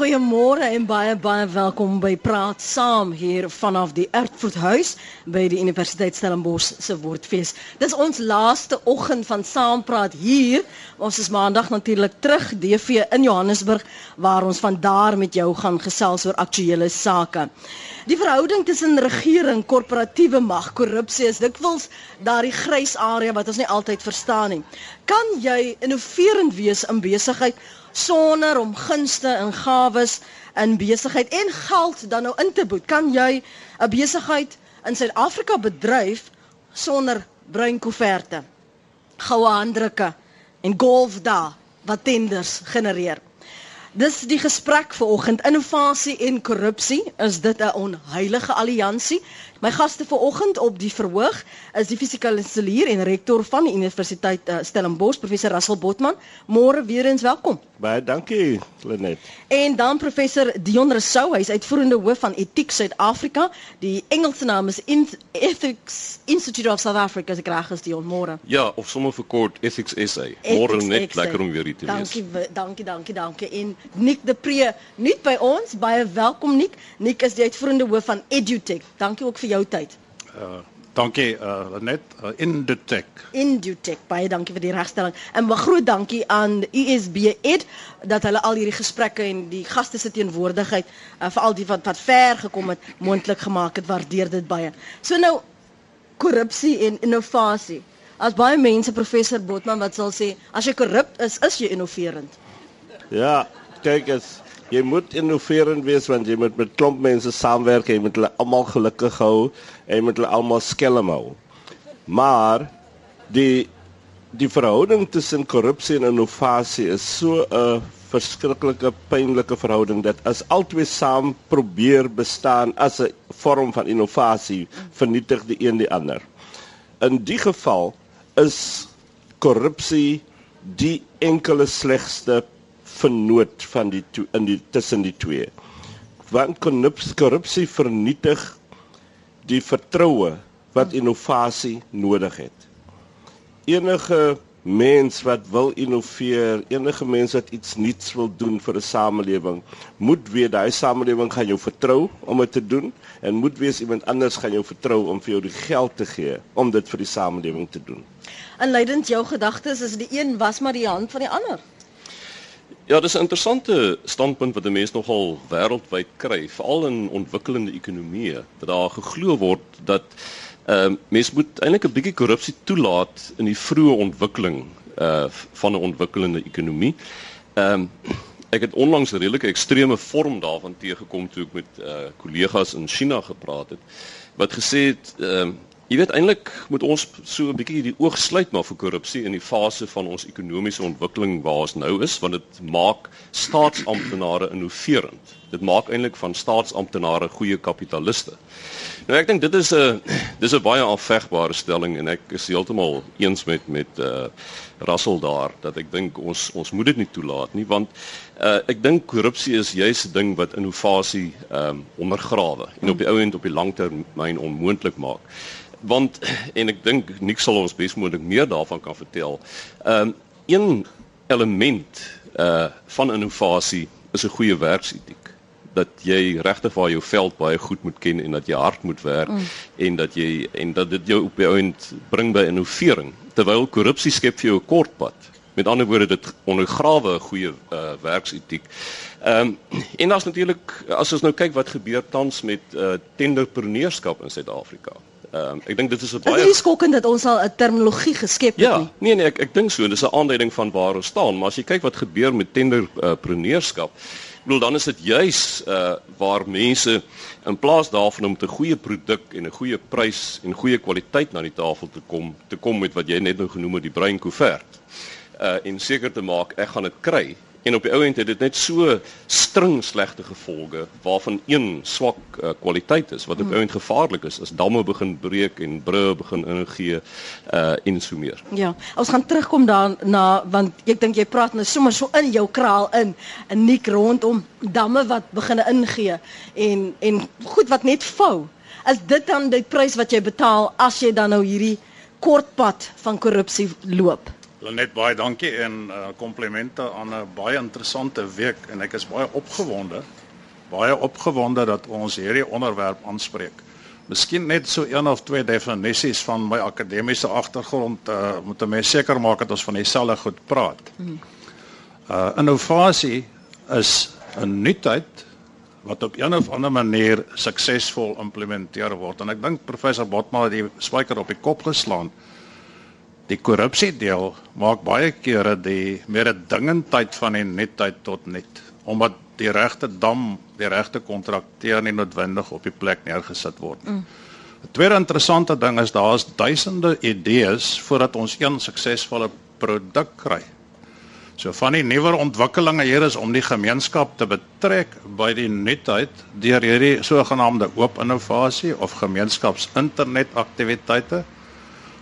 Goeiemôre en baie baie welkom by Praat Saam hier vanaf die Erfurt Huis by die Universiteit Stellenbosch se Woordfees. Dis ons laaste oggend van Saampraat hier. Ons is maandag natuurlik terug DV in Johannesburg waar ons van daar met jou gaan gesels oor aktuelle sake. Die verhouding tussen regering, korporatiewe mag, korrupsie is dikwels daardie grys area wat ons nie altyd verstaan nie. Kan jy innoverend wees in besigheid sonder om gunste en gawes in besigheid en geld dan nou in te boet. Kan jy 'n besigheid in Suid-Afrika bedryf sonder bruin koeverte, goue handdrukke en golf daar wat tenders genereer? Dis die gesprek vanoggend innovasie en korrupsie is dit 'n onheilige alliansie My gaste vanoggend op die verhoog is die fisikaliseer en rektor van die Universiteit uh, Stellenbosch, professor Russell Botman. Môre weer eens welkom. Baie dankie, Lenet. En dan professor Dion Rousseau, hy is uitvoerende hoof van Etiek Suid-Afrika. Die Engelse naam is In Ethics Institute of South Africa, ek reg is, Dion. Môre. Ja, of sommer vir kort Ethics SA. Môre net lekker om weer hier te wees. Dankie, dankie, dankie, dankie. En Nick de Pre, nuut by ons. Baie welkom Nick. Nick is die uitvoerende hoof van EduTech. Dankie ook vir jou tyd. Uh dankie uh net uh, in the tech. In the tech. Baie dankie vir die regstelling. En 'n groot dankie aan USB Ed dat hulle al hierdie gesprekke en die gaste se teenwoordigheid uh, vir al die wat wat ver gekom het moontlik gemaak het. Waardeer dit baie. So nou korrupsie en innovasie. As baie mense professor Botman wat sal sê as jy korrup is, is jy innoverend. Ja, kyk as jy moet innoverend wees want jy moet met klomp mense saamwerk, jy moet hulle almal gelukkig hou en jy moet hulle almal skelm hou. Maar die die verhouding tussen korrupsie en innovasie is so 'n verskriklike pynlike verhouding dat as albei saam probeer bestaan as 'n vorm van innovasie vernietig die een die ander. In die geval is korrupsie die enkele slegste vernoot van die to, in die tussen die twee. Want korrupsie vernietig die vertroue wat innovasie nodig het. Enige mens wat wil innoveer, enige mens wat iets nuuts wil doen vir 'n samelewing, moet weet daai samelewing gaan jou vertrou om dit te doen en moet wees iemand anders gaan jou vertrou om vir jou die geld te gee om dit vir die samelewing te doen. En leidend jou gedagtes is die een was maar die hand van die ander. Ja, dis 'n interessante standpunt wat 'n mens nogal wêreldwyd kry, veral in ontwikkelende ekonomieë, dat daar geglo word dat ehm uh, mens moet eintlik 'n bietjie korrupsie toelaat in die vroeë ontwikkeling uh van 'n ontwikkelende ekonomie. Ehm um, ek het onlangs 'n redelike ekstreme vorm daarvan teëgekom toe ek met uh kollegas in China gepraat het wat gesê het ehm uh, Jy weet eintlik moet ons so 'n bietjie die oog sluit maar vir korrupsie in die fase van ons ekonomiese ontwikkeling waar ons nou is want dit maak staatsamptenare innoverend. Dit maak eintlik van staatsamptenare goeie kapitaliste. Nou ek dink dit is 'n dis 'n baie afvegbare stelling en ek is heeltemal eens met met uh Russell daar dat ek dink ons ons moet dit nie toelaat nie want uh ek dink korrupsie is juis 'n ding wat innovasie um ondergrawe en op die ou end op die langtermyn onmoontlik maak want en ek dink Nick sal ons besmoontlik meer daarvan kan vertel. Ehm um, een element uh van innovasie is 'n goeie werksetiek dat jy regtig waar jou veld baie goed moet ken en dat jy hard moet werk mm. en dat jy en dat dit jou op die ount bring by innovering terwyl korrupsie skep vir jou 'n kort pad. Met ander woorde dit ondergrawe 'n goeie uh werksetiek. Ehm um, en daar's natuurlik as ons nou kyk wat gebeur tans met uh tenderpreneurskap in Suid-Afrika. Ehm um, ek dink dit is 'n baie Dit is skokkend dat ons al 'n terminologie geskep het ja, nie. Nee nee, ek ek dink so, dis 'n aanduiding van waar ons staan, maar as jy kyk wat gebeur met tenderpreneurskap, uh, ek bedoel dan is dit juis uh waar mense in plaas daarvan om 'n goeie produk en 'n goeie prys en goeie kwaliteit na die tafel te kom, te kom met wat jy net nou genoem het die bruin koevert. Uh en seker te maak ek gaan dit kry En op die ou end het dit net so string slegte gevolge waarvan een swak uh, kwaliteit is wat op die ou end gevaarlik is as damme begin breek en brûe begin ingee uh en so meer. Ja, ons gaan terugkom daarna want ek dink jy praat nou sommer so in jou kraal in 'n nik rondom damme wat begin ingee en en goed wat net vou. Is dit dan die prys wat jy betaal as jy dan nou hierdie kort pad van korrupsie loop? Lenet baie dankie en uh, komplimente aan 'n baie interessante week en ek is baie opgewonde baie opgewonde dat ons hierdie onderwerp aanspreek. Miskien net so een of twee definisies van my akademiese agtergrond uh, moet 'n mens seker maak dat ons van dieselfde goed praat. Uh innovasie is 'n nuutheid wat op 'n of ander manier suksesvol implementeer word en ek dink professor Botma het die spyker op die kop geslaan. Die korrupsie deel maak baie kere die mededingendheid van die nuutheid tot nut omdat die regte dam, die regte kontrakteur nie noodwendig op die plek neergesit word nie. 'n mm. Tweede interessante ding is daar's duisende idees voordat ons een suksesvolle produk kry. So van die nuwer ontwikkelinge hier is om die gemeenskap te betrek by die nuutheid deur hierdie sogenaamde oop innovasie of gemeenskaps-internet aktiwiteite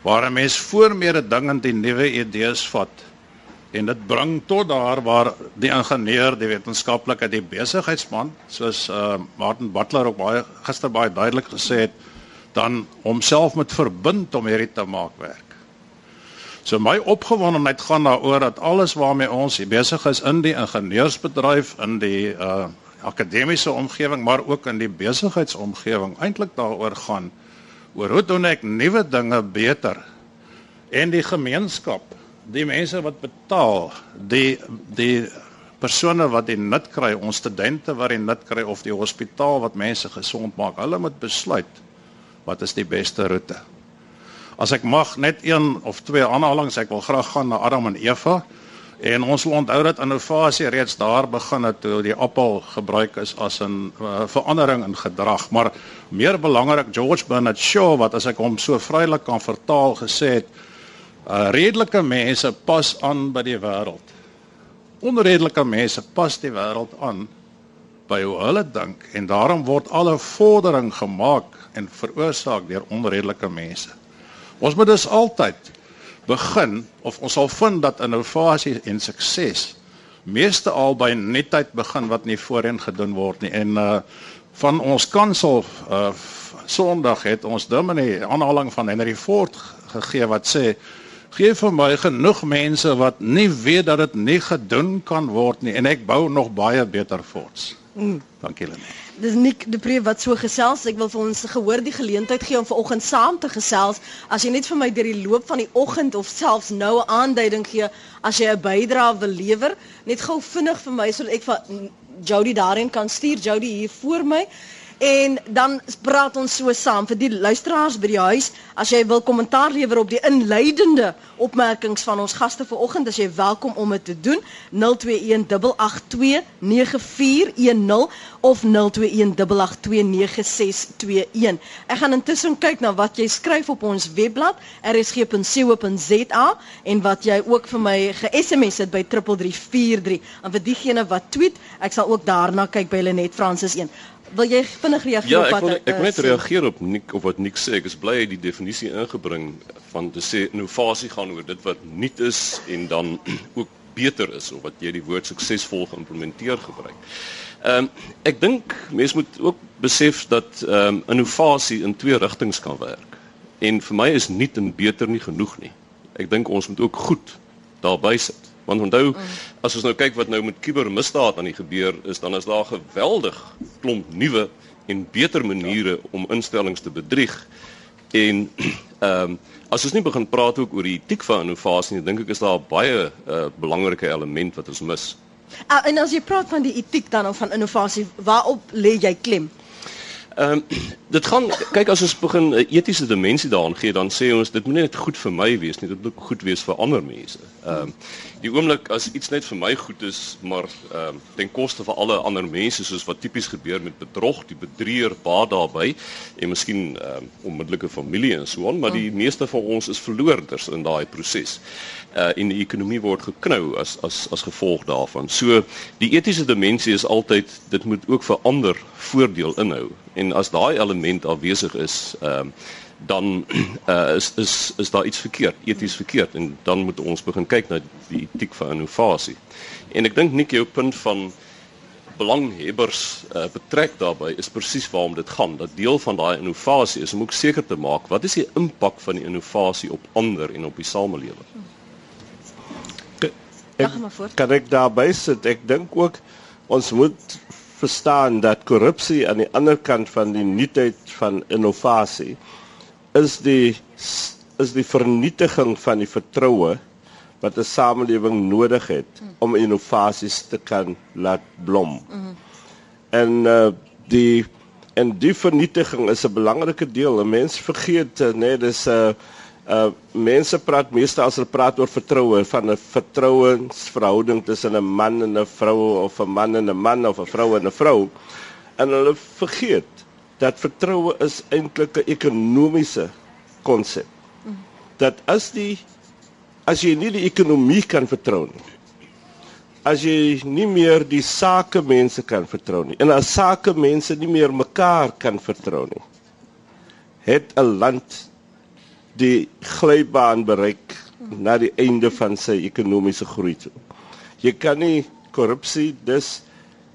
waar 'n mens voormede dingend die nuwe idees vat En dit bring tot daar waar die ingenieur, die wetenskaplike, die besigheidsman, soos uh Martin Butler ook baie gister baie duidelik gesê het, dan homself met verbind om hierdie te maak werk. So my opgewondenheid gaan daaroor dat alles waarmee ons besig is in die ingenieursbedryf, in die uh akademiese omgewing, maar ook in die besigheidsomgewing eintlik daaroor gaan oor hoe doen ek nuwe dinge beter en die gemeenskap die mense wat betaal, die die persone wat die nut kry, ons studente wat die nut kry of die hospitaal wat mense gesond maak, hulle moet besluit wat is die beste roete. As ek mag net een of twee aanhalings, ek wil graag gaan na Adam en Eva en ons wil onthou dat innovasie reeds daar begin het toe die appel gebruik is as 'n uh, verandering in gedrag, maar meer belangrik George Bernard Shaw wat as ek hom so vrylik kan vertaal gesê het Uh, redelike mense pas aan by die wêreld. Onredelike mense pas die wêreld aan by hoe hulle dink en daarom word alle vordering gemaak en veroorsaak deur onredelike mense. Ons moet dus altyd begin of ons sal vind dat innovasie en sukses meeste al by netheid begin wat nie voorheen gedoen word nie en uh van ons kansel uh Sondag het ons dominee aanhaling van Henry Ford gegee wat sê Gee vir my genoeg mense wat nie weet dat dit nie gedoen kan word nie en ek bou nog baie beter forts. Mm. Dankie Lene. Dis Nik de Pre wat so gesels. Ek wil vir ons gehoor die geleentheid gee om vanoggend saam te gesels. As jy net vir my deur die loop van die oggend of selfs nou 'n aanduiding gee as jy 'n bydrae wil lewer, net gou vinnig vir my sodat ek van Jody daarin kan stuur. Jody hier voor my. En dan praat ons so saam vir die luisteraars by die huis. As jy wil kommentaar lewer op die inleidende opmerkings van ons gaste vanoggend, as jy welkom om dit te doen. 0218829410 of 0218829621. Ek gaan intussen kyk na wat jy skryf op ons webblad rsg.co.za en wat jy ook vir my ge-SMS het by 3343. En vir diegene wat tweet, ek sal ook daarna kyk by Lenet Francis 1. Wil jy vinnig reageer ja, op wat Ja, ek wil ek net reageer op Nick of wat Nick sê. Ek is bly hy die definisie ingebring van te sê innovasie gaan oor dit wat nuut is en dan ook beter is of wat jy die woord suksesvol geïmplementeer gebruik. Ehm um, ek dink mense moet ook besef dat ehm um, innovasie in twee rigtings kan werk. En vir my is nuut en beter nie genoeg nie. Ek dink ons moet ook goed daarby sit. Want onthou, mm. as ons nou kyk wat nou met kubermisdaad aan die gebeur is, dan is daar geweldig klomp nuwe en beter maniere om instellings te bedrieg. En ehm um, as ons nie begin praat ook oor die etiek van innovasie nie, dink ek is daar baie uh, belangrike element wat ons mis. Uh, en as jy praat van die etiek dan of van innovasie, waarop lê jy klem? Ehm um, dit gaan kyk as ons begin 'n etiese dimensie daaraan gee dan sê ons dit moet net goed vir my wees nie dit moet goed wees vir ander mense. Ehm um, die oomblik as iets net vir my goed is maar ehm um, ten koste van alle ander mense soos wat tipies gebeur met bedrog, die bedrieër baat daarbey en miskien ehm um, onmiddellike familie en so aan, maar die meeste van ons is verloorders in daai proses uh, en die ekonomie word geknou as as as gevolg daarvan. So die etiese dimensie is altyd dit moet ook vir ander voordeel inhou. En as daai element afwesig is, ehm uh, dan uh, is is is daar iets verkeerd, eties verkeerd en dan moet ons begin kyk na die etiek van innovasie. En ek dink nie jou punt van belanghebbers uh, betrek daarbey is presies waarom dit gaan. Dat deel van daai innovasie is om ook seker te maak wat is die impak van die innovasie op ander en op die samelewing. Voort. Kan ek daarby sit? Ek dink ook ons moet verstaan dat korrupsie aan die ander kant van die nuutheid van innovasie is die is die vernietiging van die vertroue wat 'n samelewing nodig het om innovasies te kan laat blom. En uh die en die vernietiging is 'n belangrike deel. 'n Mens vergeet uh, nee, dis 'n uh, uh mense praat meestal as hulle praat oor vertroue van 'n vertrouensverhouding tussen 'n man en 'n vrou of 'n man en 'n man of 'n vrou en 'n vrou. En hulle vergeet dat vertroue is eintlik 'n ekonomiese konsep. Dat as die as jy nie die ekonomie kan vertrou nie. As jy nie meer die sake mense kan vertrou nie en as sake mense nie meer mekaar kan vertrou nie. Het 'n land die glybaan bereik na die einde van sy ekonomiese groei toe. Jy kan nie korrupsie dis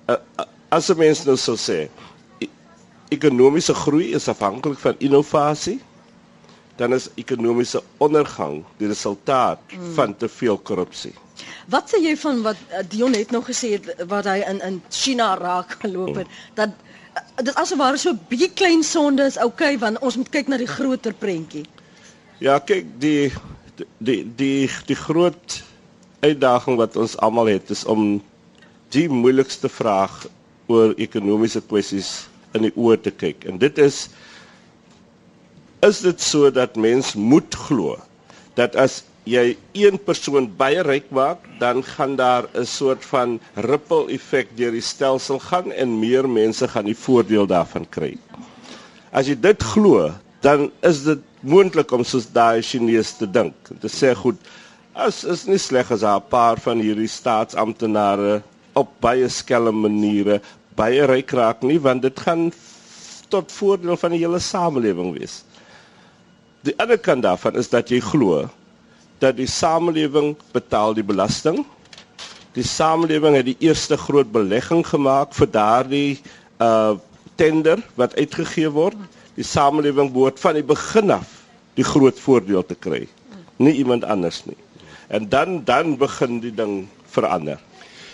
uh, uh, as 'n mens nou sou sê ekonomiese groei is afhanklik van innovasie dan is ekonomiese ondergang die resultaat mm. van te veel korrupsie. Wat sê jy van wat uh, Dion het nog gesê het wat hy in in China raak geloop het mm. dat uh, dit asof so 'n bietjie klein sonde is okay want ons moet kyk na die groter prentjie. Ja, kyk die die die die groot uitdaging wat ons almal het is om die moeilikste vraag oor ekonomiese kwessies in die oë te kyk. En dit is is dit so dat mens moet glo dat as jy een persoon baie ryk maak, dan gaan daar 'n soort van ripple effek deur die stelsel gaan en meer mense gaan die voordeel daarvan kry. As jy dit glo, dan is dit moontlik om soos daai Chinese te dink. Te sê goed, as is nie sleg as 'n paar van hierdie staatsamptenare op baie skelm maniere baie ryk raak nie, want dit gaan tot voordeel van die hele samelewing wees. Die ander kant daarvan is dat jy glo dat die samelewing betaal die belasting. Die samelewing het die eerste groot belegging gemaak vir daardie uh tender wat uitgegee word. Die samelewing behoort van die begin af die groot voordeel te kry, nie iemand anders nie. En dan dan begin die ding verander.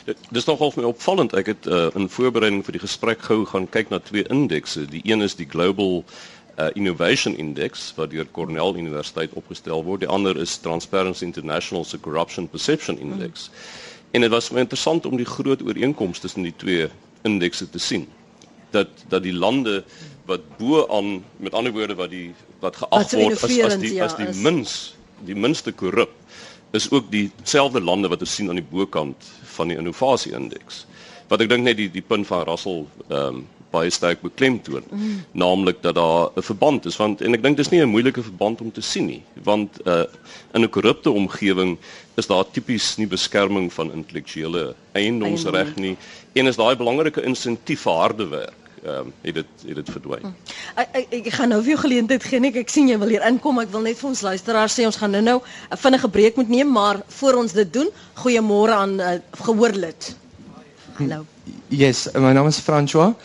Dit is nogal vir my opvallend. Ek het uh, in voorbereiding vir die gesprek gou gaan kyk na twee indekse. Die een is die Global uh, Innovation Index wat deur Cornell Universiteit opgestel word. Die ander is Transparency International se Corruption Perception Index. Mm. En dit was my interessant om die groot ooreenkomste tussen die twee indekse te sien. Dat dat die lande wat bo aan met ander woorde wat die wat geag word as as die ja, as die mins die minste korrup is ook dieselfde lande wat ons sien aan die bokant van die innovasie indeks. Wat ek dink net die die punt van Russell ehm um, baie sterk beklemtoon, mm. naamlik dat daar 'n verband is want en ek dink dis nie 'n moeilike verband om te sien nie, want uh in 'n korrupte omgewing is daar tipies nie beskerming van intellektuele eiendomsreg nie en is daai belangrike insentief vir harde werk. Ehm um, het dit het dit verdwyn. Mm. Ek, ek ek gaan nou vir jou geleentheid gee net ek sien jy wil hier inkom. Ek wil net vir ons luisteraars sê ons gaan nou-nou 'n vinnige breek moet neem, maar voor ons dit doen, goeiemôre aan uh, gehoorlid. Hallo. Yes, my naam is François.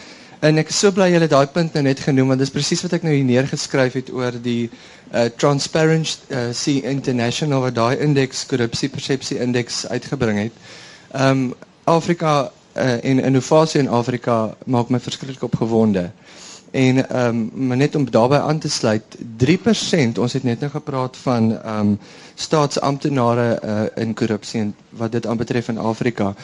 En ek is so bly jy het daai punt nou net genoem want dis presies wat ek nou hier neergeskryf het oor die uh, Transparency uh, International wat daai indeks korrupsie persepsie indeks uitgebring het. Ehm um, Afrika uh, en innovasie in Afrika maak my verskriklik opgewonde. En ehm um, maar net om daarbey aan te sluit, 3% ons het net nou gepraat van ehm um, staatsamptenare uh, in korrupsie en wat dit aanbetref in Afrika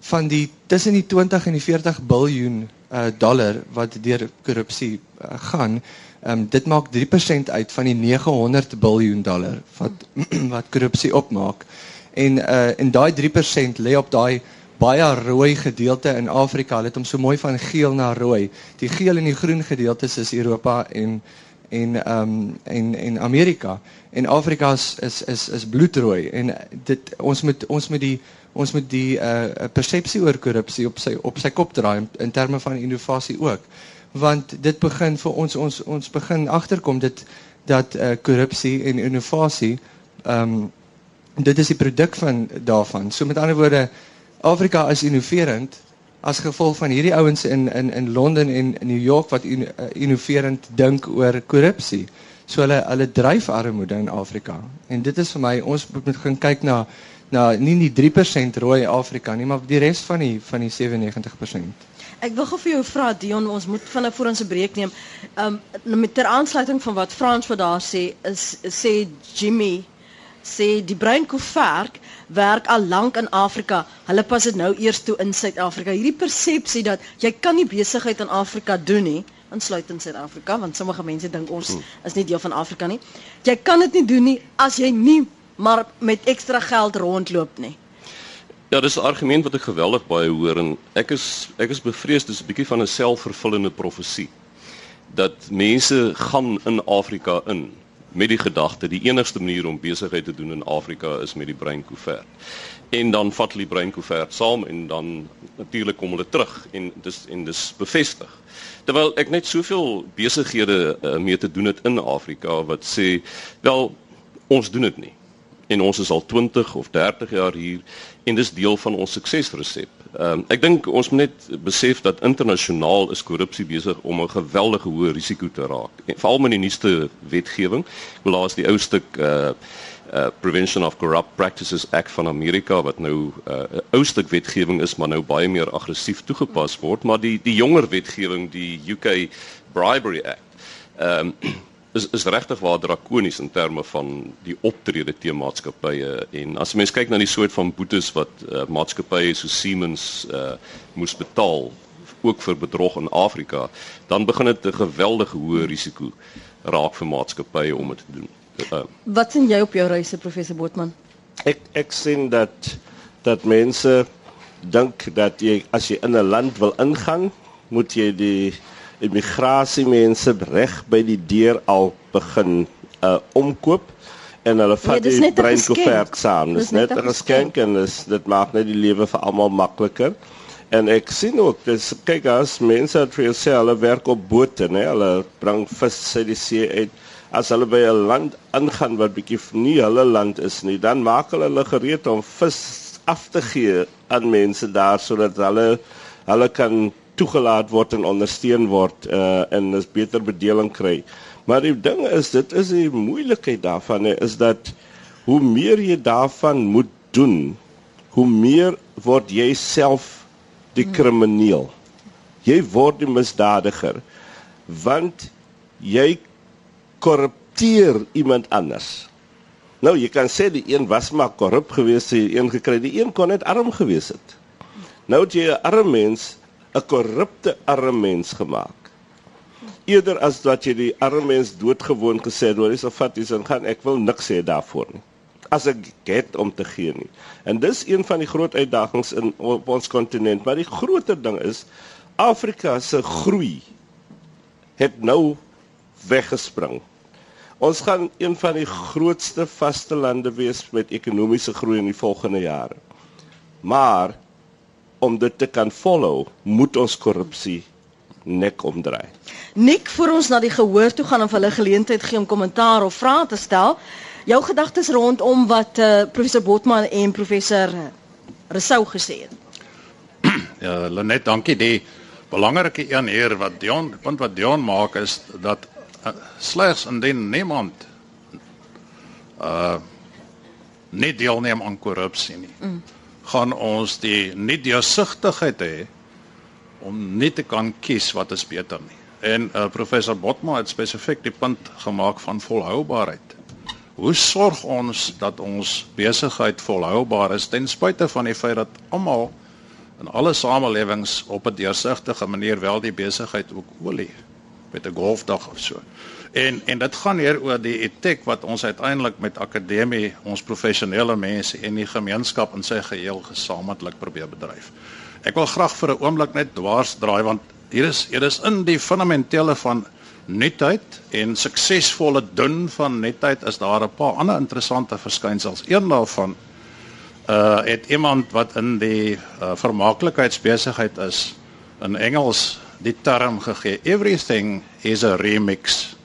van die tussen die 20 en die 40 biljoen uh, dollar wat deur korrupsie uh, gaan, um, dit maak 3% uit van die 900 biljoen dollar wat wat korrupsie opmaak. En uh, en daai 3% lê op daai baie rooi gedeelte in Afrika. Hulle het hom so mooi van geel na rooi. Die geel en die groen gedeeltes is Europa en en ehm um, en en Amerika. En Afrika is is is, is bloedrooi en dit ons moet ons moet die ons moet die uh persepsie oor korrupsie op sy op sy kop draai in, in terme van innovasie ook. Want dit begin vir ons ons ons begin agterkom dit dat uh korrupsie en innovasie ehm um, dit is die produk van daarvan. So met ander woorde Afrika is innoverend as gevolg van hierdie ouens in in in Londen en in New York wat in, uh, innoverend dink oor korrupsie. So hulle hulle dryf armoede in Afrika. En dit is vir my ons moet gaan kyk na na nie die 3% rooi Afrika nie, maar die res van die van die 97%. Ek wil gou vir jou vra Dion, ons moet vinnig voor ons 'n breek neem. Um met ter aansluiting van wat Frans wat daar sê, is sê Jimmy sê die breinkoeverk werk al lank in Afrika. Hulle pas dit nou eers toe in Suid-Afrika. Hierdie persepsie dat jy kan nie besigheid in Afrika doen nie, insluitend Suid-Afrika, want sommige mense dink ons hmm. is nie deel van Afrika nie. Jy kan dit nie doen nie as jy nie maar met ekstra geld rondloop nie. Ja, dis 'n argument wat ek geweldig baie hoor en ek is ek is bevrees dis 'n bietjie van 'n selfvervullende profesie dat mense gaan in Afrika in met die gedagte die enigste manier om besigheid te doen in Afrika is met die breinkoevert. En dan vat hulle die breinkoevert saam en dan natuurlik kom hulle terug en dis en dis bevestig. Terwyl ek net soveel besighede uh, mee te doen het in Afrika wat sê wel ons doen dit nie en ons is al 20 of 30 jaar hier en dis deel van ons suksesresep. Ehm um, ek dink ons moet net besef dat internasionaal is korrupsie besig om 'n geweldige hoë risiko te raak. Veral met die nuutste wetgewing. Ek wil laas die ou stuk uh uh Prevention of Corrupt Practices Act van Amerika wat nou 'n uh, ou stuk wetgewing is maar nou baie meer aggressief toegepas word, maar die die jonger wetgewing, die UK Bribery Act. Ehm um, is is regtig waar drakonies in terme van die optrede te maatskappye en as mens kyk na die soort van boetes wat uh, maatskappye so Siemens uh, moes betaal ook vir bedrog in Afrika, dan begin dit 'n geweldige hoë risiko raak vir maatskappye om dit te doen. Uh, wat sien jy op jou reise professor Botman? Ek ek sien dat dat mense dink dat jy as jy in 'n land wil ingaan, moet jy die immigrasiemense reg by die deur al begin uh omkoop en hulle vat nee, die breinkoevert saam. Dis net 'n geskenk en dis dit maak net die lewe vir almal makliker. En ek sien ook dis kyk as mense het vir hulle hulle werk op bote, né? Hulle bring vis uit die see uit. As hulle by 'n land ingaan wat bietjie nie hulle land is nie, dan maak hulle hulle gereed om vis af te gee aan mense daar sodat hulle hulle kan toegelaat word en ondersteun word uh en 'n beter bedeling kry. Maar die ding is dit is die moeilikheid daarvan he, is dat hoe meer jy daarvan moet doen, hoe meer word jy self die krimineel. Jy word die misdadiger want jy korrupteer iemand anders. Nou jy kan sê die een was maar korrup geweest, die een gekry, die een kon net arm geweest het. Nou jy 'n arm mens 'n korrupte arme mens gemaak. Eerder as wat jy die arme mens doodgewoon gesê het, "Hoor, dis of vat iets en gaan ek wil niks sê daarvoor nie." As ek het om te gee nie. En dis een van die groot uitdagings in op ons kontinent, maar die groter ding is Afrika se groei het nou weggespring. Ons gaan een van die grootste vaste lande wees met ekonomiese groei in die volgende jare. Maar om dit te kan follow, moet ons korrupsie nek omdraai. Nik vir ons na die gehoor toe gaan om hulle geleentheid gee om kommentaar of vrae te stel. Jou gedagtes rondom wat uh, professor Botman en professor Resou gesê het. Ja, Lenet, dankie. Die belangrike een hier wat Dion, punt wat Dion maak is dat uh, slegs indien niemand uh nie deelneem aan korrupsie nie. Mm gaan ons die nie deursigtigheid hê om nie te kan kies wat is beter nie. En uh, professor Botma het spesifiek die punt gemaak van volhoubaarheid. Hoe sorg ons dat ons besigheid volhoubaar is ten spyte van die feit dat almal in alle samelewings op 'n deursigtige manier wel die besigheid ook olie met 'n golfdag of so. En en dit gaan hier oor die etiek wat ons uiteindelik met akademie, ons professionele mense en die gemeenskap in sy geheel gesamentlik probeer bedryf. Ek wil graag vir 'n oomblik net dwars draai want hier is hier is in die fundamentele van netheid en suksesvolle doen van netheid is daar 'n paar ander interessante verskynsels. Een daarvan uh het iemand wat in die uh, vermaaklikheidsbesigheid is in Engels die term gegee everything is a remix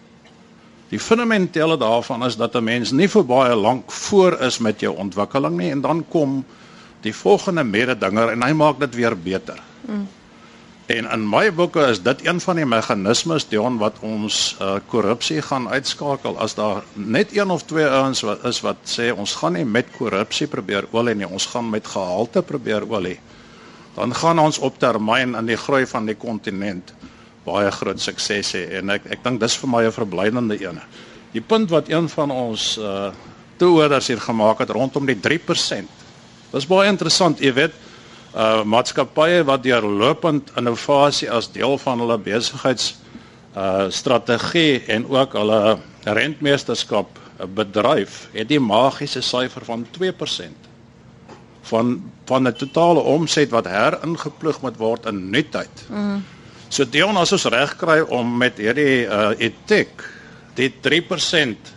Die fundamentele daarvan is dat 'n mens nie vir baie lank voor is met jou ontwikkeling nie en dan kom die volgende mededinger en hy maak dit weer beter. Mm. En in my boeke is dit een van die meganismes Dion wat ons uh, korrupsie gaan uitskakel as daar net een of twee ouens wat is wat sê ons gaan nie met korrupsie probeer olie nie, ons gaan met gehalte probeer olie. Dan gaan ons op termyn in die groei van die kontinent baie groot sukses hê en ek ek dink dis vir my 'n verblydende een. Die punt wat een van ons uh toehoorders hier gemaak het rondom die 3%. Dis baie interessant, jy weet, uh maatskappye wat deurlopend innovasie as deel van hulle besigheids uh strategie en ook hulle rentmeesterskap bedryf, het die magiese syfer van 2% van van 'n totale omset wat heringeplug moet word in nuutheid. Mm. So Dion as ons reg kry om met hierdie uh etek die 3%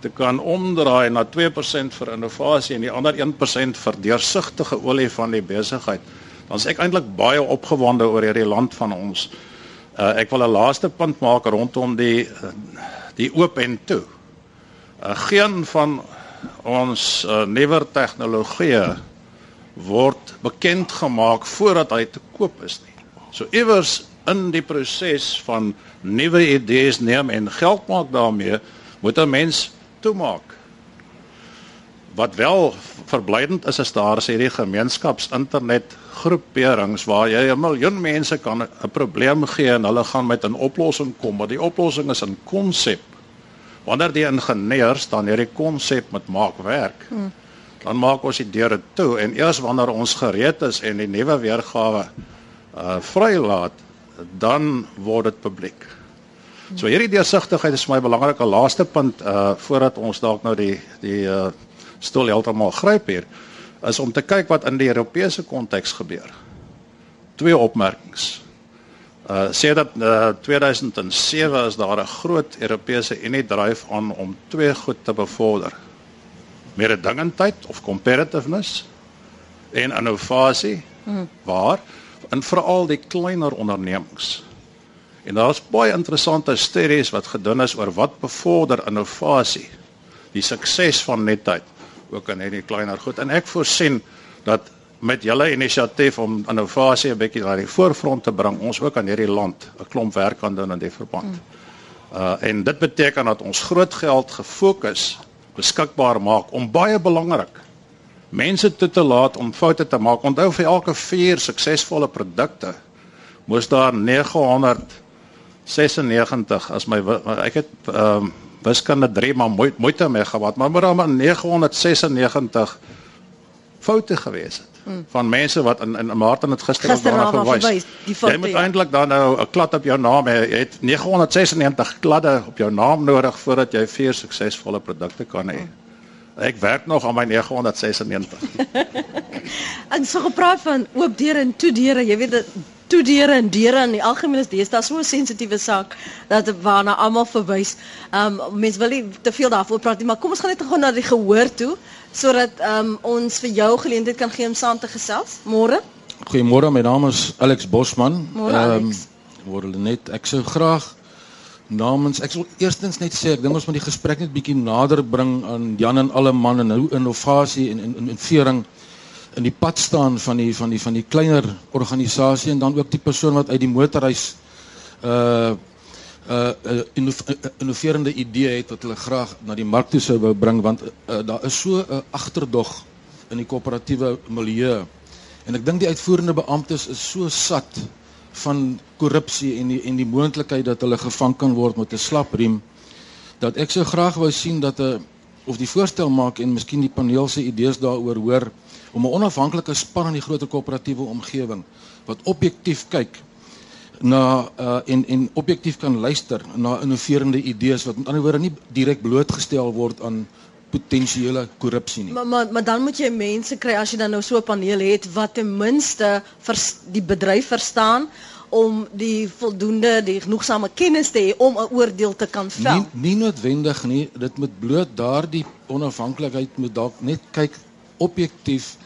te kan omdraai na 2% vir innovasie en die ander 1% vir deursigtige olie van die besigheid. Dan is ek eintlik baie opgewonde oor hierdie land van ons. Uh ek wil 'n laaste punt maak rondom die die oop en toe. Uh geen van ons uh, nuwer tegnologieë word bekend gemaak voordat hy te koop is nie. So iewers in die proses van nuwe idees neem en geld maak daarmee, moet 'n mens toemaak. Wat wel verblydend is is daar is hierdie gemeenskaps internet groeperings waar jy 'n miljoen mense kan 'n probleem gee en hulle gaan met 'n oplossing kom, maar die oplossing is 'n konsep. Wanneer die ingenieurs dan hierdie konsep met maak werk, hmm. dan maak ons die deure toe en eers wanneer ons gereed is en die nuwe weergawe uh vrylaat, dan word dit publiek. So hierdie deursigtigheid is vir my 'n belangrike laaste punt uh voordat ons dalk nou die die uh stoel heeltemal gryp hier is om te kyk wat in die Europese konteks gebeur. Twee opmerkings. Uh sê dat uh 2007 is daar 'n groot Europese Unie dryf aan om twee goed te bevorder. Mededingendheid of competitiveness en innovasie. Hmm. Waar? In veral die kleiner ondernemings. En daar's baie interessante studies wat gedoen is oor wat bevorder innovasie, die sukses van netheid ook in hierdie kleiner goed. En ek voorsien dat met julle inisiatief om innovasie 'n bietjie na die voorfront te bring, ons ook aan hierdie land 'n klomp werk kan doen in die verband. Uh en dit beteken dat ons groot geld gefokus beskikbaar maak om baie belangrik mense toe te laat om foute te maak. Onthou vir elke 4 suksesvolle produkte moes daar 996 as my ek het ehm um, wiskunde 3 maar moeite moeite mee gehad, maar maar maar 996 foute gewees het hmm. van mense wat in in Martin het gister, gister daarna gewys. Jy moet eintlik dan nou 'n klad op jou naam hê. Jy het 996 kladde op jou naam nodig voordat jy vier suksesvolle produkte kan hê. Hmm. Ek werk nog aan my 996. en so gepraat van oop deure en toe deure, jy weet dit toe deure en deure in die algemeen is daar so 'n sensitiewe saak dat waarna almal verwys. Ehm um, mense wil nie te veel daaroor praat nie, maar kom ons gaan net gou na die gehoor toe sodat ehm um, ons vir jou geleentheid kan gee om saam te gesels. Môre. Goeiemôre, my naam is Alex Bosman. Ehm um, word net ek sou graag namens ek wil eerstens net sê ek dink ons moet die gesprek net bietjie nader bring aan Jan en alle man en hoe innovasie en en en vering in die pad staan van die van die van die kleiner organisasie en dan ook die persoon wat uit die motorhuis uh uh, uh innoverende idee het wat hulle graag na die mark toe sou wou bring want uh, daar is so 'n uh, agterdog in die koöperatiewe milieu. En ek dink die uitvoerende beamptes is so sat van korrupsie en die en die moontlikheid dat hulle gevang kan word met 'n slapriem dat ek sou graag wou sien dat 'n of die voorstel maak en miskien die paneel se idees daaroor hoor om 'n onafhanklike span in die groter koöperatiewe omgewing wat objektief kyk na uh, en en objektief kan luister na innoverende idees wat met ander woorde nie direk blootgestel word aan potensiële korrupsie nie. Maar maar maar dan moet jy mense kry as jy dan nou so 'n paneel het wat ten minste vir die bedryf verstaan om die voldoende die genoegsame kennis te hê om 'n oordeel te kan vel. Nie, nie noodwendig nie, dit moet bloot daardie onafhanklikheid moet dalk net kyk objektief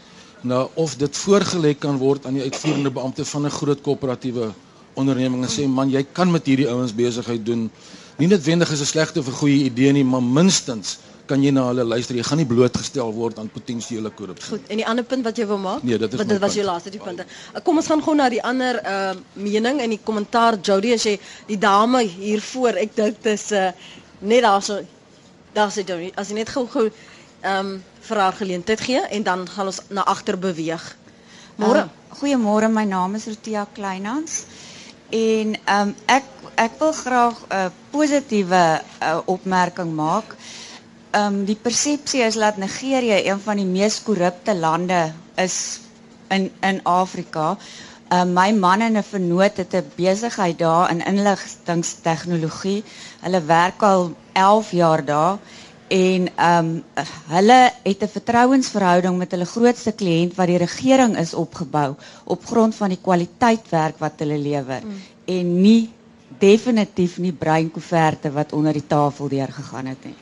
na of dit voorgelê kan word aan die uitvoerende beampte van 'n groot koöperatiewe onderneming en sê man, jy kan met hierdie ouens besigheid doen. Nie noodwendig is 'n slegte of 'n goeie idee nie, maar minstens kan jy na hulle luister. Jy gaan nie blootgestel word aan potensiële korrupsie. Goed, en die ander punt wat jy wil maak? Nee, dit is Want dit was punt. jou laaste die punte. Uh, Kom ons gaan gou na die ander uh mening en die kommentaar Jody as jy die dame hier voor, ek dink dis uh net daarso daar sê Jody, as jy net gou gou ehm um, vir haar geleentheid gee en dan gaan ons na agter beweeg. Môre. Um, goeiemôre, my naam is Rotia Kleinhans. En um ek ek wil graag 'n uh, positiewe uh, opmerking maak. Um die persepsie is dat Nigerië een van die mees korrupte lande is in in Afrika. Um my man en 'n vernoot het 'n besigheid daar in inligtingstegnologie. Hulle werk al 11 jaar daar en ehm um, hulle het 'n vertrouensverhouding met hulle grootste kliënt wat die regering is opgebou op grond van die kwaliteit werk wat hulle lewer mm. en nie definitief nie breinkoeverte wat onder die tafel deurgegaan het nie.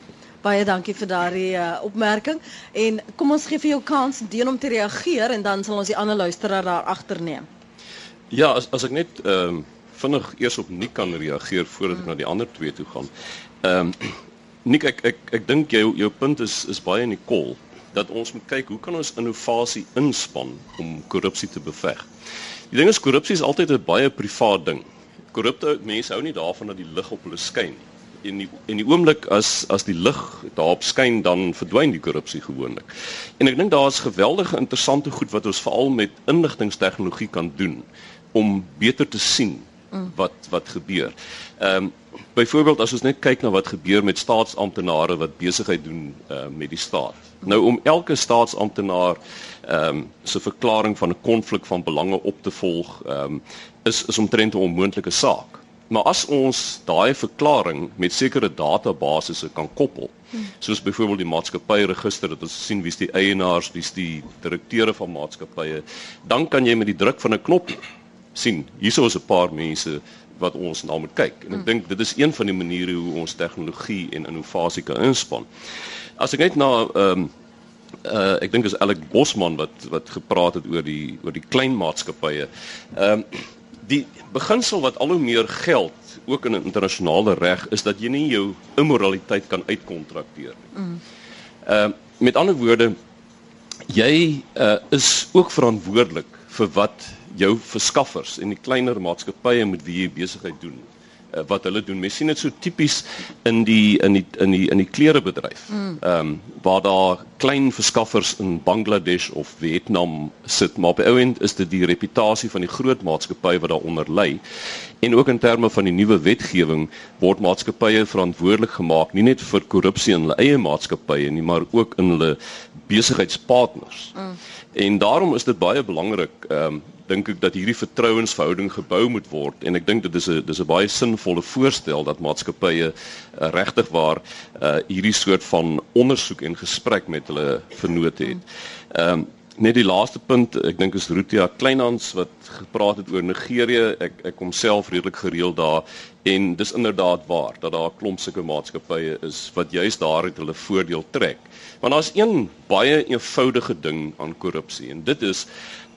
Baie dankie vir daardie uh, opmerking en kom ons gee vir jou kans deel om te reageer en dan sal ons die ander luisteraar daar agter neem. Ja, as as ek net ehm um, vinnig eers op Nick kan reageer voordat ek na die ander twee toe gaan. Ehm um, Nick, ek ek ek dink jou jou punt is is baie in die kol dat ons moet kyk hoe kan ons innovasie inspann om korrupsie te beveg. Die ding is korrupsie is altyd 'n baie privaat ding. Korrupte mense hou nie daarvan dat die lig op hulle skyn nie. En die en die oomblik as as die lig daarop skyn dan verdwyn die korrupsie gewoonlik. En ek dink daar's geweldige interessante goed wat ons veral met inligtingstegnologie kan doen om beter te sien wat wat gebeur. Ehm um, byvoorbeeld as ons net kyk na wat gebeur met staatsamptenare wat besigheid doen uh, met die staat. Nou om elke staatsamptenaar ehm um, se verklaring van 'n konflik van belange op te volg, ehm um, is is omtrent 'n onmoontlike saak. Maar as ons daai verklaring met sekere databasisse kan koppel, soos byvoorbeeld die maatskappyregister dat ons sien wie's die eienaars, wie's die direkteure van maatskappye, dan kan jy met die druk van 'n knop sien hierso is 'n paar mense wat ons na moet kyk. En ek dink dit is een van die maniere hoe ons tegnologie en innovasie kan inspann. As ek net na ehm um, uh ek dink is Alec Bosman wat wat gepraat het oor die oor die klein maatskappye. Ehm um, die beginsel wat al hoe meer geld ook in internasionale reg is dat jy nie jou immoraliteit kan uitkontrakteer nie. Ehm mm. uh, met ander woorde jy uh, is ook verantwoordelik vir wat jou verskaffers en die kleiner maatskappye met wie jy besigheid doen uh, wat hulle doen. Mens sien dit so tipies in die in die in die in die klerebedryf. Ehm um, waar daar klein verskaffers in Bangladesh of Vietnam sit, maar op die ou end is dit die reputasie van die groot maatskappye wat daaronder lê. En ook in terme van die nuwe wetgewing word maatskappye verantwoordelik gemaak nie net vir korrupsie in hulle eie maatskappye nie, maar ook in hulle besigheidspartners. Mm. En daarom is dit baie belangrik ehm um, dink ek dat hierdie vertrouensverhouding gebou moet word en ek dink dit is 'n dis 'n baie sinvolle voorstel dat maatskappye uh, regtig waar uh, hierdie soort van ondersoek en gesprek met hulle vennote het. Ehm um, net die laaste punt, ek dink is Rutia Kleinhans wat gepraat het oor Nigerië. Ek ek kom self redelik gereeld daar en dis inderdaad waar dat daar 'n klomp sulke maatskappye is wat juist daar uit hulle voordeel trek. Want daar's een baie eenvoudige ding aan korrupsie en dit is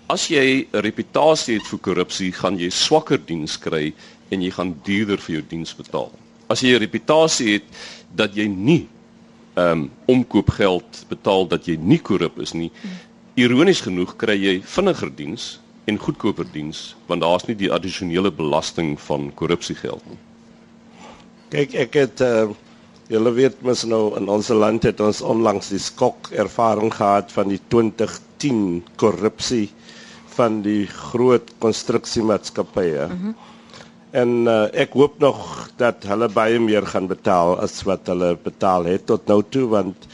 as jy 'n reputasie het vir korrupsie, gaan jy swakker diens kry en jy gaan duurder vir jou diens betaal. As jy 'n reputasie het dat jy nie ehm um, omkoopgeld betaal dat jy nie korrup is nie, ironies genoeg kry jy vinniger diens en goedkoper diens want daar's nie die addisionele belasting van korrupsiegeld nie. Kyk, ek het uh, julle weet mos nou in ons land het ons onlangs die skok ervaring gehad van die 2010 korrupsie van die groot konstruksiemaatskappye. Mm -hmm. En uh, ek hoop nog dat hulle baie meer gaan betaal as wat hulle betaal het tot nou toe want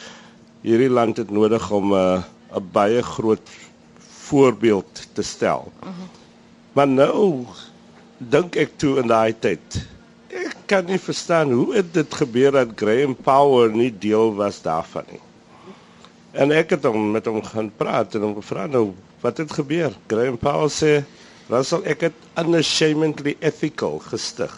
hierdie land het nodig om 'n uh, baie groot voorbeeld te stel. Mm -hmm. Maar nou dink ek toe in daai tyd ek kan nie verstaan hoe het dit gebeur dat Graham Power nie deel was daarvan nie. En ek het hom met hom gaan praat en hom gevra nou wat het gebeur? Graham Powell sê Russell ek het unashamedly ethical gestig.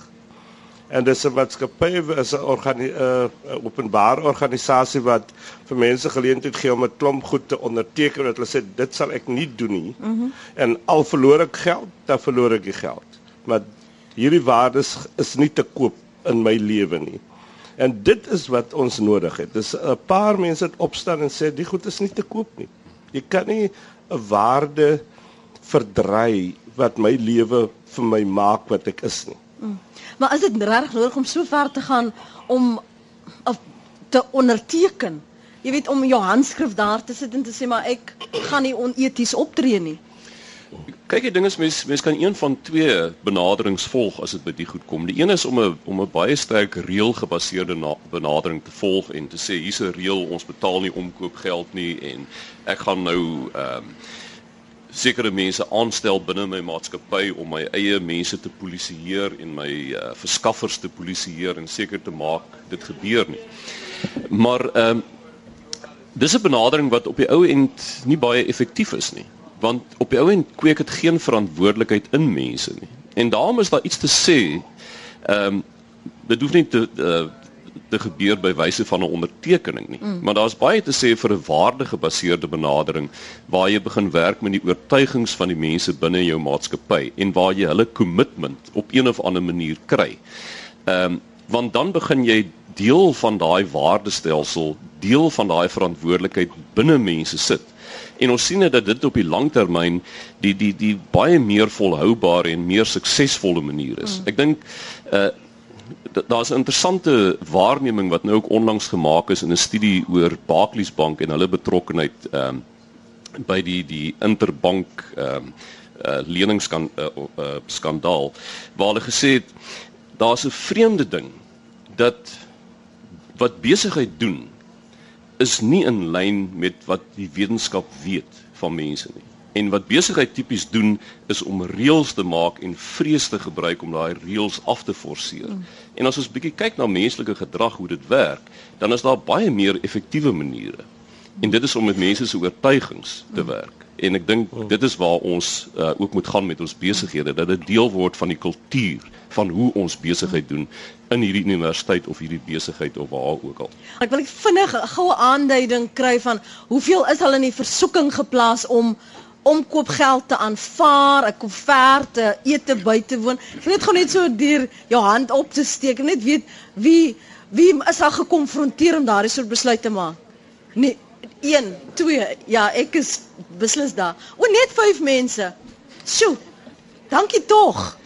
En dis 'n maatskappy is 'n organi uh, openbare organisasie wat vir mense geleentheid gee om 'n klomp goed te onderteken wat hulle sê dit sal ek nie doen nie. Mm -hmm. En al verloor ek geld, dan verloor ek die geld. Maar hierdie waardes is nie te koop in my lewe nie. En dit is wat ons nodig het. Dis 'n paar mense wat opstaan en sê die goed is nie te koop nie. Jy kan nie 'n waarde verdry wat my lewe vir my maak wat ek is nie. Mm. Maar is dit regtig nodig om so ver te gaan om of te onderteken? Jy weet om jou handskrif daar te sit en te sê maar ek gaan nie oneties optree nie. Kyk, die ding is mens mens kan een van twee benaderings volg as dit by die goed kom. Die een is om 'n om 'n baie sterk reël gebaseerde benadering te volg en te sê hier's 'n reël, ons betaal nie omkoopgeld nie en ek gaan nou ehm um, sekere mense aanstel binne my maatskappy om my eie mense te polisieer en my uh, verskaffers te polisieer en seker te maak dit gebeur nie. Maar ehm um, dis 'n benadering wat op die ou end nie baie effektief is nie, want op die ou end kweek dit geen verantwoordelikheid in mense nie. En daarom is daar iets te sê ehm um, dit hoef nie te uh, te gebeur by wyse van 'n ondertekening nie. Mm. Maar daar's baie te sê vir 'n waardegebaseerde benadering waar jy begin werk met die oortuigings van die mense binne jou maatskappy en waar jy hulle kommitment op een of ander manier kry. Ehm um, want dan begin jy deel van daai waardestelsel, deel van daai verantwoordelikheid binne mense sit. En ons sien dat dit op die langtermyn die die die baie meer volhoubare en meer suksesvolle manier is. Mm. Ek dink uh daar's 'n interessante waarneming wat nou ook onlangs gemaak is in 'n studie oor Barclays Bank en hulle betrokkeheid ehm um, by die die interbank ehm um, uh, leningsskandaal uh, uh, skandaal waar hulle gesê het daar's 'n vreemde ding dat wat besigheid doen is nie in lyn met wat die wetenskap weet van mense nie. En wat besigheid tipies doen is om reëls te maak en vrees te gebruik om daai reëls af te forceer. Mm. En as ons bietjie kyk na menslike gedrag hoe dit werk, dan is daar baie meer effektiewe maniere. En dit is om met mense se oortuigings te mm. werk. En ek dink mm. dit is waar ons uh, ook moet gaan met ons besighede dat dit deel word van die kultuur van hoe ons besigheid doen in hierdie universiteit of hierdie besigheid of waar ook al. Ek wil vinnig 'n goue aanduiding kry van hoeveel is al in die versoeking geplaas om omkoopgeld te aanvaar, 'n koeverte, ete by te woon. Ek net gou net so deur jou hand op te steek, net weet wie wie is al gekonfronteer om daardie soort besluit te maak. Nee, 1, 2. Ja, ek is beslis daar. O, net 5 mense. Sjoe. Dankie tog.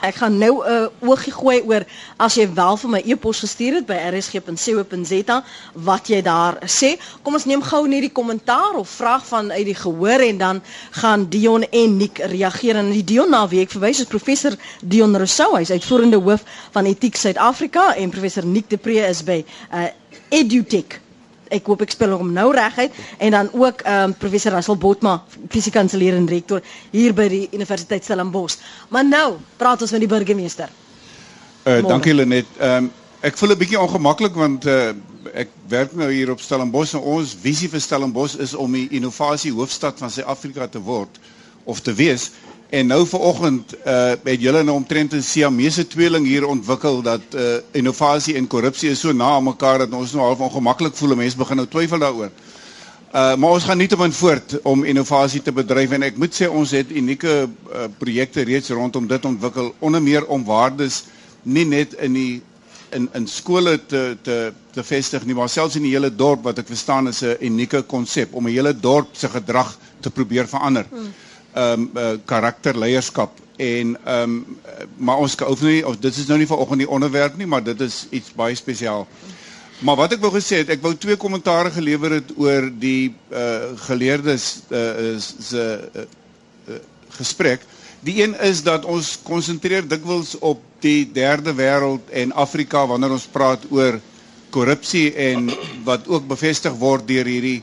Ek gaan nou 'n uh, oogie gooi oor as jy wel vir my e-pos gestuur het by rsg.co.za wat jy daar sê. Kom ons neem gou net die kommentaar of vraag van uit die gehoor en dan gaan Dion en Nick reageer en die Dion na wie ek verwys is professor Dion Rousseau, hy's uitvoerende hoof van Etiek Suid-Afrika en professor Nick de Pre is by uh, EduTech ek hoop ek spel hom nou reguit en dan ook ehm um, professor Russell Botma fisiekanselier en rektor hier by die Universiteit Stellenbosch. Maar nou praat ons met die burgemeester. Uh dankie Lenet. Ehm um, ek voel 'n bietjie ongemaklik want uh ek werk nou hier op Stellenbosch en ons visie vir Stellenbosch is om die innovasie hoofstad van Suid-Afrika te word of te wees. En nou vanoggend uh het julle nou omtrent 'n Siamese tweeling hier ontwikkel dat uh innovasie en korrupsie is so na aan mekaar dat ons nou half ongemaklik voel. Mense begin nou twyfel daaroor. Uh maar ons gaan nie te min voort om innovasie te bedryf en ek moet sê ons het unieke uh, projekte reeds rondom dit ontwikkel onder meer om waardes nie net in die in in skole te te te vestig nie maar selfs in die hele dorp wat ek verstaan is 'n unieke konsep om 'n hele dorp se gedrag te probeer verander. Hmm ehm um, uh, karakterleierskap en ehm um, maar ons hoef nie of dit is nou nie vanoggend die onderwerp nie, maar dit is iets baie spesiaal. Maar wat ek wou gesê het, ek wou twee kommentare gelewer het oor die uh geleerdes uh se uh, gesprek. Die een is dat ons konsentreer dikwels op die derde wêreld en Afrika wanneer ons praat oor korrupsie en wat ook bevestig word deur hierdie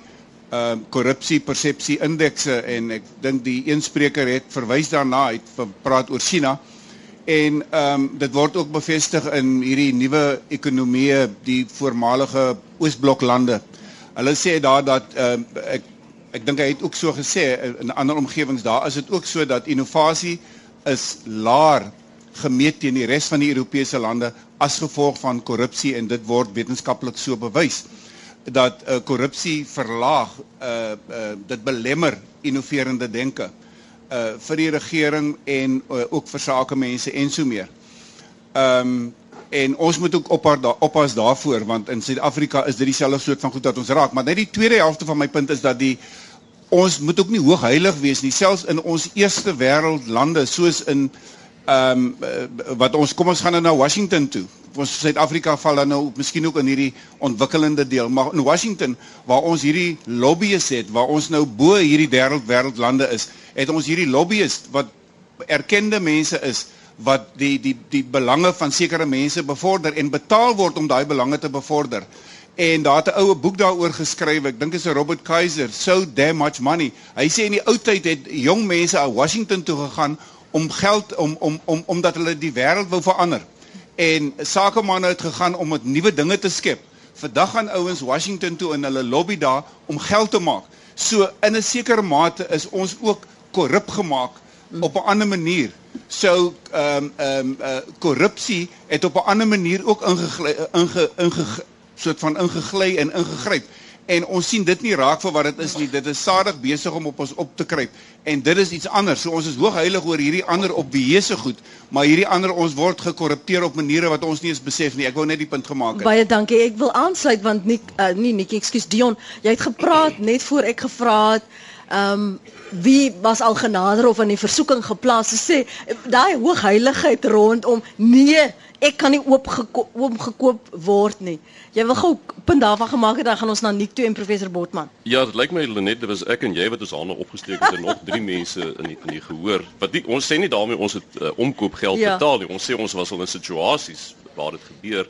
ehm uh, korrupsie persepsie indekse en ek dink die een spreker het verwys daarna het gepraat oor China en ehm um, dit word ook bevestig in hierdie nuwe ekonomieë die voormalige Oosbloklande. Hulle sê daar dat ehm uh, ek ek dink hy het ook so gesê in ander omgewings daar is dit ook so dat innovasie is laer gemeet teen die res van die Europese lande as gevolg van korrupsie en dit word wetenskaplik so bewys dat uh, korrupsie verlaag uh, uh, dit belemmer innoverende denke uh, vir die regering en uh, ook vir sake mense en so meer. Ehm um, En ons moet ook oppas daar oppas daarvoor want in Suid-Afrika is dit dieselfde soort van goed wat ons raak. Maar net die tweede helfte van my punt is dat die ons moet ook nie hoogheilig wees nie selfs in ons eerste wêreld lande soos in ehm um, wat ons kom ons gaan nou na Washington toe. Ons Suid-Afrika val dan nou miskien ook in hierdie ontwikkelende deel, maar in Washington waar ons hierdie lobbyies het, waar ons nou bo hierdie wêreld wêreldlande is, het ons hierdie lobbyies wat erkende mense is wat die die die belange van sekere mense bevorder en betaal word om daai belange te bevorder. En daar het 'n oue boek daaroor geskryf, ek dink dit is Robert Kaiser, So Damn Much Money. Hy sê in die ou tyd het jong mense aan Washington toe gegaan om geld om om om omdat hulle die wêreld wou verander. En sakemanne het gegaan om met nuwe dinge te skep. Vandag gaan ouens Washington toe in hulle lobby daar om geld te maak. So in 'n sekere mate is ons ook korrup gemaak op 'n ander manier. So ehm um, ehm um, uh, korrupsie het op 'n ander manier ook ingegly inge, inge soort van ingegly en ingegryp en ons sien dit nie raak vir wat dit is nie. Dit is sadig besig om op ons op te kruip en dit is iets anders. So ons is hoogheilig oor hierdie ander opbeheerse goed, maar hierdie ander ons word gekorrupteer op maniere wat ons nie eens besef nie. Ek wou net die punt gemaak het. Baie dankie. Ek wil aansluit want nie uh, nie ekskuus Dion, jy het gepraat net voor ek gevra het ehm um, wie was al genader of in die versoeking geplaas sê daai hoogheiligheid rondom nee ek kan nie oop oop gekoop word nie. Jy wil gou punt daarvan gemaak het dan gaan ons na Nick toe en professor Botman. Ja, dit lyk my Lenet, dit was ek en jy wat ons hande opgesteek het en nog drie mense in die in die gehoor. Wat die, ons sê nie daarmee ons het uh, omkoopgeld ja. betaal nie. Ons sê ons was al in situasies waar dit gebeur.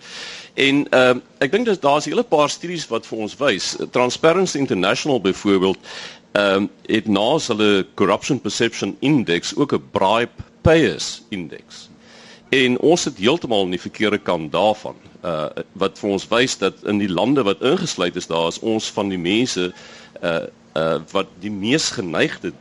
En ehm uh, ek dink dis daar's 'n hele paar studies wat vir ons wys. Transparency International byvoorbeeld ehm um, het na hulle corruption perception index ook 'n bribe payers index. En ons sit heeltemal aan die verkeerde kant daarvan. Uh wat vir ons wys dat in die lande wat ingesluit is, daar is ons van die mense uh uh wat die mees geneigde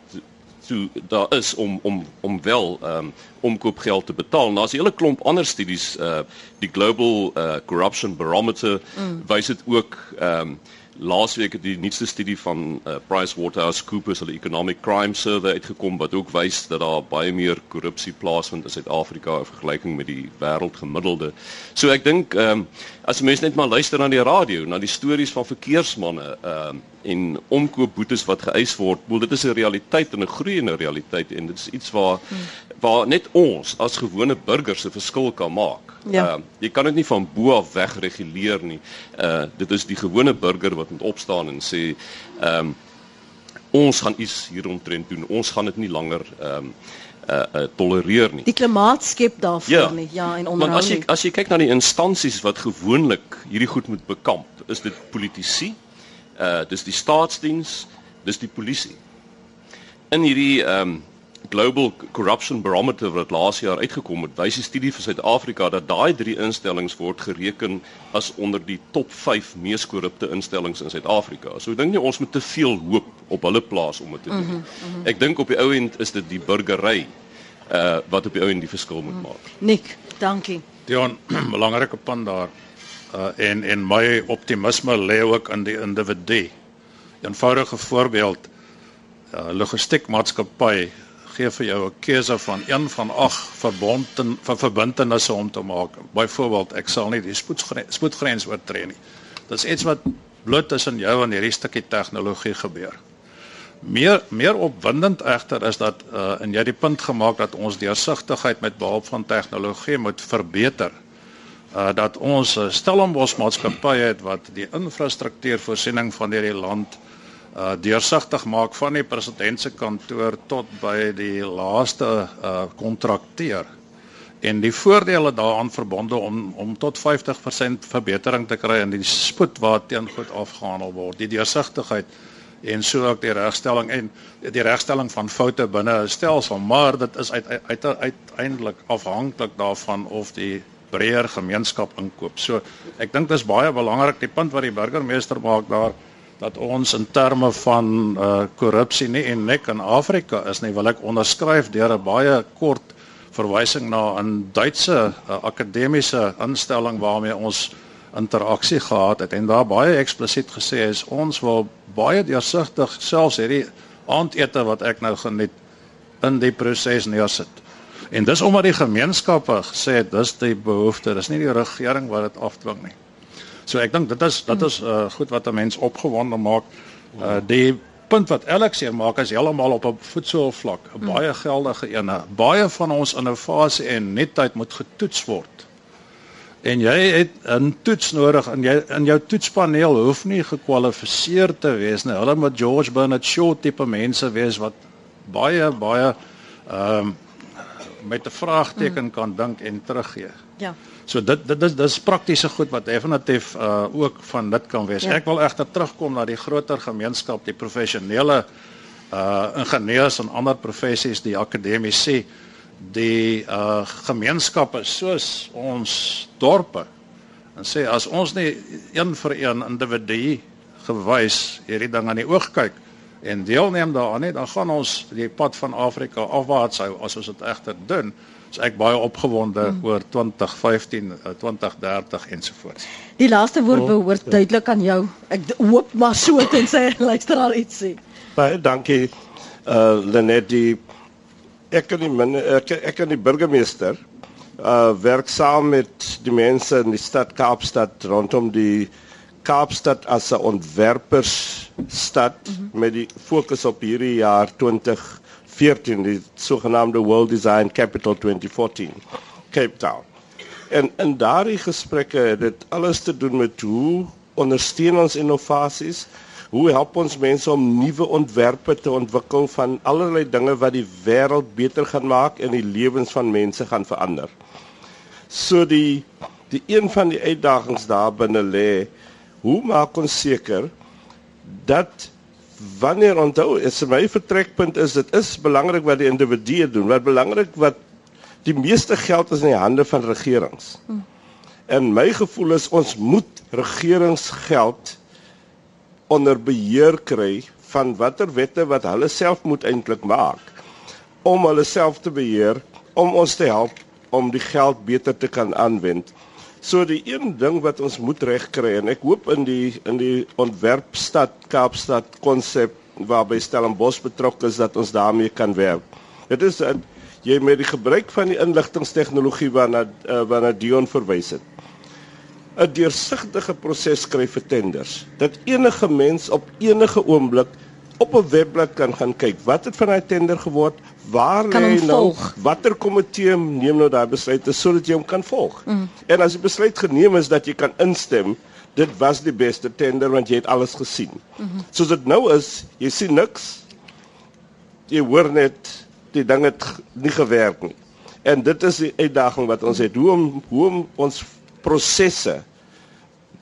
toe daar is om om om wel ehm um, omkoopgeld te betaal. Daar's 'n hele klomp ander studies uh die Global uh Corruption Barometer mm. wys dit ook ehm um, laasweek het die nuutste studie van uh, PricewaterhouseCoopers hulle Economic Crime Survey uitgekom wat ook wys dat daar baie meer korrupsie plaasvind in Suid-Afrika in vergelyking met die wêreldgemiddelde. So ek dink ehm um, as mense net maar luister na die radio, na die stories van verkeersmanne ehm um, en omkoopboetes wat geëis word, wel dit is 'n realiteit en 'n groeiende realiteit en dit is iets waar waar net ons as gewone burgers 'n verskil kan maak. Ja. Uh, jy kan dit nie van bo af weg reguleer nie. Uh dit is die gewone burger wat moet opstaan en sê ehm um, ons gaan iets hieromtrent doen. Ons gaan dit nie langer ehm um, uh, uh tolereer nie. Die klimaat skep daarvoor ja. nie. Ja, en onderhou. Want as jy as jy kyk na die instansies wat gewoonlik hierdie goed moet bekamp, is dit politici, uh dis die staatsdiens, dis die polisie. In hierdie ehm um, Global Corruption Barometer wat laas jaar uitgekom het, wys 'n studie vir Suid-Afrika dat daai drie instellings word gereken as onder die top 5 mees korrupte instellings in Suid-Afrika. So ek dink nie ons moet te veel hoop op hulle plaas om dit te doen. Mm -hmm. Ek dink op die ou end is dit die burgery uh wat op die ou end die verskil moet maak. Nick, dankie. Dion, belangrike punt daar. Uh en en my optimisme lê ook in die individu. 'n Eenvoudige voorbeeld. Uh logistiek maatskappy gee vir jou 'n keuse van een van ag verbonden vir verbintenisse om te maak. Byvoorbeeld, ek sal nie die spoedgrens, spoedgrens oortree nie. Dis iets wat bloot tussen jou en hierdie stukkie tegnologie gebeur. Meer meer opwindend egter is dat uh, en jy die punt gemaak dat ons deursigtigheid met behulp van tegnologie moet verbeter. Uh, dat ons 'n Stellenbosch maatskappy het wat die infrastruktuurvoorsiening van hierdie land uh deursigtig maak van die president se kantoor tot by die laaste uh kontrakteur. En die voordele daaraan verbonde om om tot 50% verbetering te kry in die spoed waarteen goed afgehandel word, die deursigtigheid en so ook die regstelling en die regstelling van foute binne 'n stelsel, maar dit is uit, uit, uiteindelik afhanklik daarvan of die breër gemeenskap inkoop. So ek dink dis baie belangrik die punt wat die burgemeester maak daar dat ons in terme van uh korrupsie nie en nek in Afrika is nie, wil ek onderskryf deur 'n baie kort verwysing na 'n Duitse uh, akademiese instelling waarmee ons interaksie gehad het en daar baie eksplisiet gesê is ons wil baie deursigtig selfs hierdie aandete wat ek nou geniet in die proses neersit. En dis omdat die gemeenskappe gesê het dis die behoefte, dis nie die regering wat dit afdwing nie. So ek dink dit is dit is uh, goed wat 'n mens opgewonde maak. Uh, die punt wat Alex hier maak is heeltemal op 'n voetsoolvlak, 'n mm. baie geldige een. Baie van ons innovasie en netheid moet getoets word. En jy het 'n toets nodig en jy in jou toetspaneel hoef nie gekwalifiseer te wees nie. Hulle moet George Bernard Shaw tipe mense wees wat baie baie ehm um, met 'n vraagteken mm. kan dink en teruggee. Ja. So dit dit is dis praktiese goed wat definitief uh ook van dit kan wees. Ja. Ek wil egter terugkom na die groter gemeenskap, die professionele uh ingenieurs en ander professies, die akademici, die uh gemeenskappe soos ons dorpe. En sê as ons nie een vir een individu gewys hierdie ding aan die oog kyk en deelneem daaraan nie, dan gaan ons die pad van Afrika afwaarts hou as ons dit egter doen. So ek baie opgewonde hmm. oor 2015, 2030 ensovoorts. Die laaste woord oh, behoort ja. duidelik aan jou. Ek hoop maar so tensy luister al iets sê. Baie dankie uh Lenet die ek kan die min, ek, ek kan die burgemeester uh werk saam met die mense in die stad Kaapstad rondom die Kaapstad as 'n ontwerpersstad mm -hmm. met die fokus op hierdie jaar 2014 die sogenaamde World Design Capital 2014 Cape Town. En in daardie gesprekke het dit alles te doen met hoe ondersteun ons innovasies? Hoe help ons mense om nuwe ontwerpe te ontwikkel van allerlei dinge wat die wêreld beter gaan maak en die lewens van mense gaan verander? So die die een van die uitdagings daar binne lê hoe maak ons seker dat wanneer onthou is my vertrekpunt is dit is belangrik wat die individue doen wat belangrik wat die meeste geld is in die hande van regerings. En my gevoel is ons moet regeringsgeld onder beheer kry van watter wette wat hulle self moet eintlik maak om hulle self te beheer om ons te help om die geld beter te kan aanwend. So die een ding wat ons moet regkry en ek hoop in die in die ontwerpstad Kaapstad konsep waarby Stellenbosch betrokke is dat ons daarmee kan werk. Dit is dat jy met die gebruik van die inligtingstegnologie waarna uh, waarna Dion verwys het. 'n Deursigtige proses skryf vir tenders. Dat enige mens op enige oomblik op 'n webblad kan gaan kyk wat het van daai tender geword, waar lê nou watter komitee neem nou daai besluite sodat jy hom kan volg. Mm. En as die besluit geneem is dat jy kan instem, dit was die beste tender want jy het alles gesien. Mm -hmm. Soos dit nou is, jy sien niks. Jy hoor net die ding het nie gewerk nie. En dit is die uitdaging wat ons het hoe om hoe om ons prosesse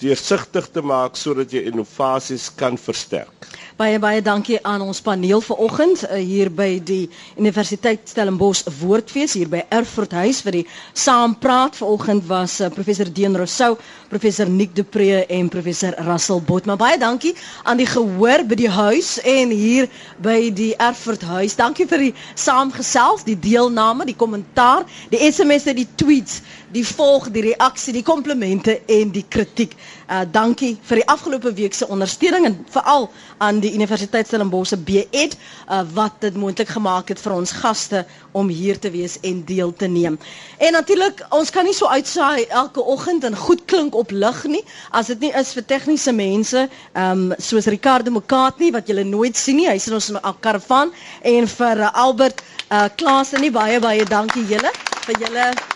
deursigtig te maak sodat jy innovasies kan versterk. Baie baie dankie aan ons paneel vanoggend uh, hier by die Universiteit Stellenbosch Woordfees hier by Erfurt Huis vir die saampraat vanoggend was uh, professor Dean Rousseau, professor Nick de Pre en professor Russell Bot. Maar baie dankie aan die gehoor by die huis en hier by die Erfurt Huis. Dankie vir die saamgesels, die deelname, die kommentaar, die SMS'e, die tweets, die volg, die reaksie, die komplimente en die kritiek. Uh dankie vir die afgelope week se ondersteuning en veral aan die Universiteit Stellenbosch se BEd uh, wat dit moontlik gemaak het vir ons gaste om hier te wees en deel te neem. En natuurlik, ons kan nie so uitsaai elke oggend en goed klink op lig nie as dit nie is vir tegniese mense, ehm um, soos Ricardo Mokatni wat julle nooit sien nie. Hy sien ons in 'n karavan en vir uh, Albert uh, Klaas en nie baie baie dankie julle vir julle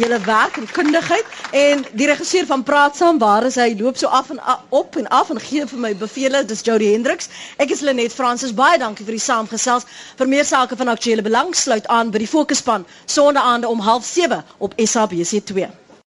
julle werk en kundigheid. En die regisseur van Praat saam waar is hy? Loop so af en af, op en af en gee vir my bevele dis Jody Hendriks ek is Lenet Fransis. Baie dankie vir die saamgesels. Vir meer sake van aktuelle belang sluit aan by die fokusspan sonnaande om 07:30 op SABC2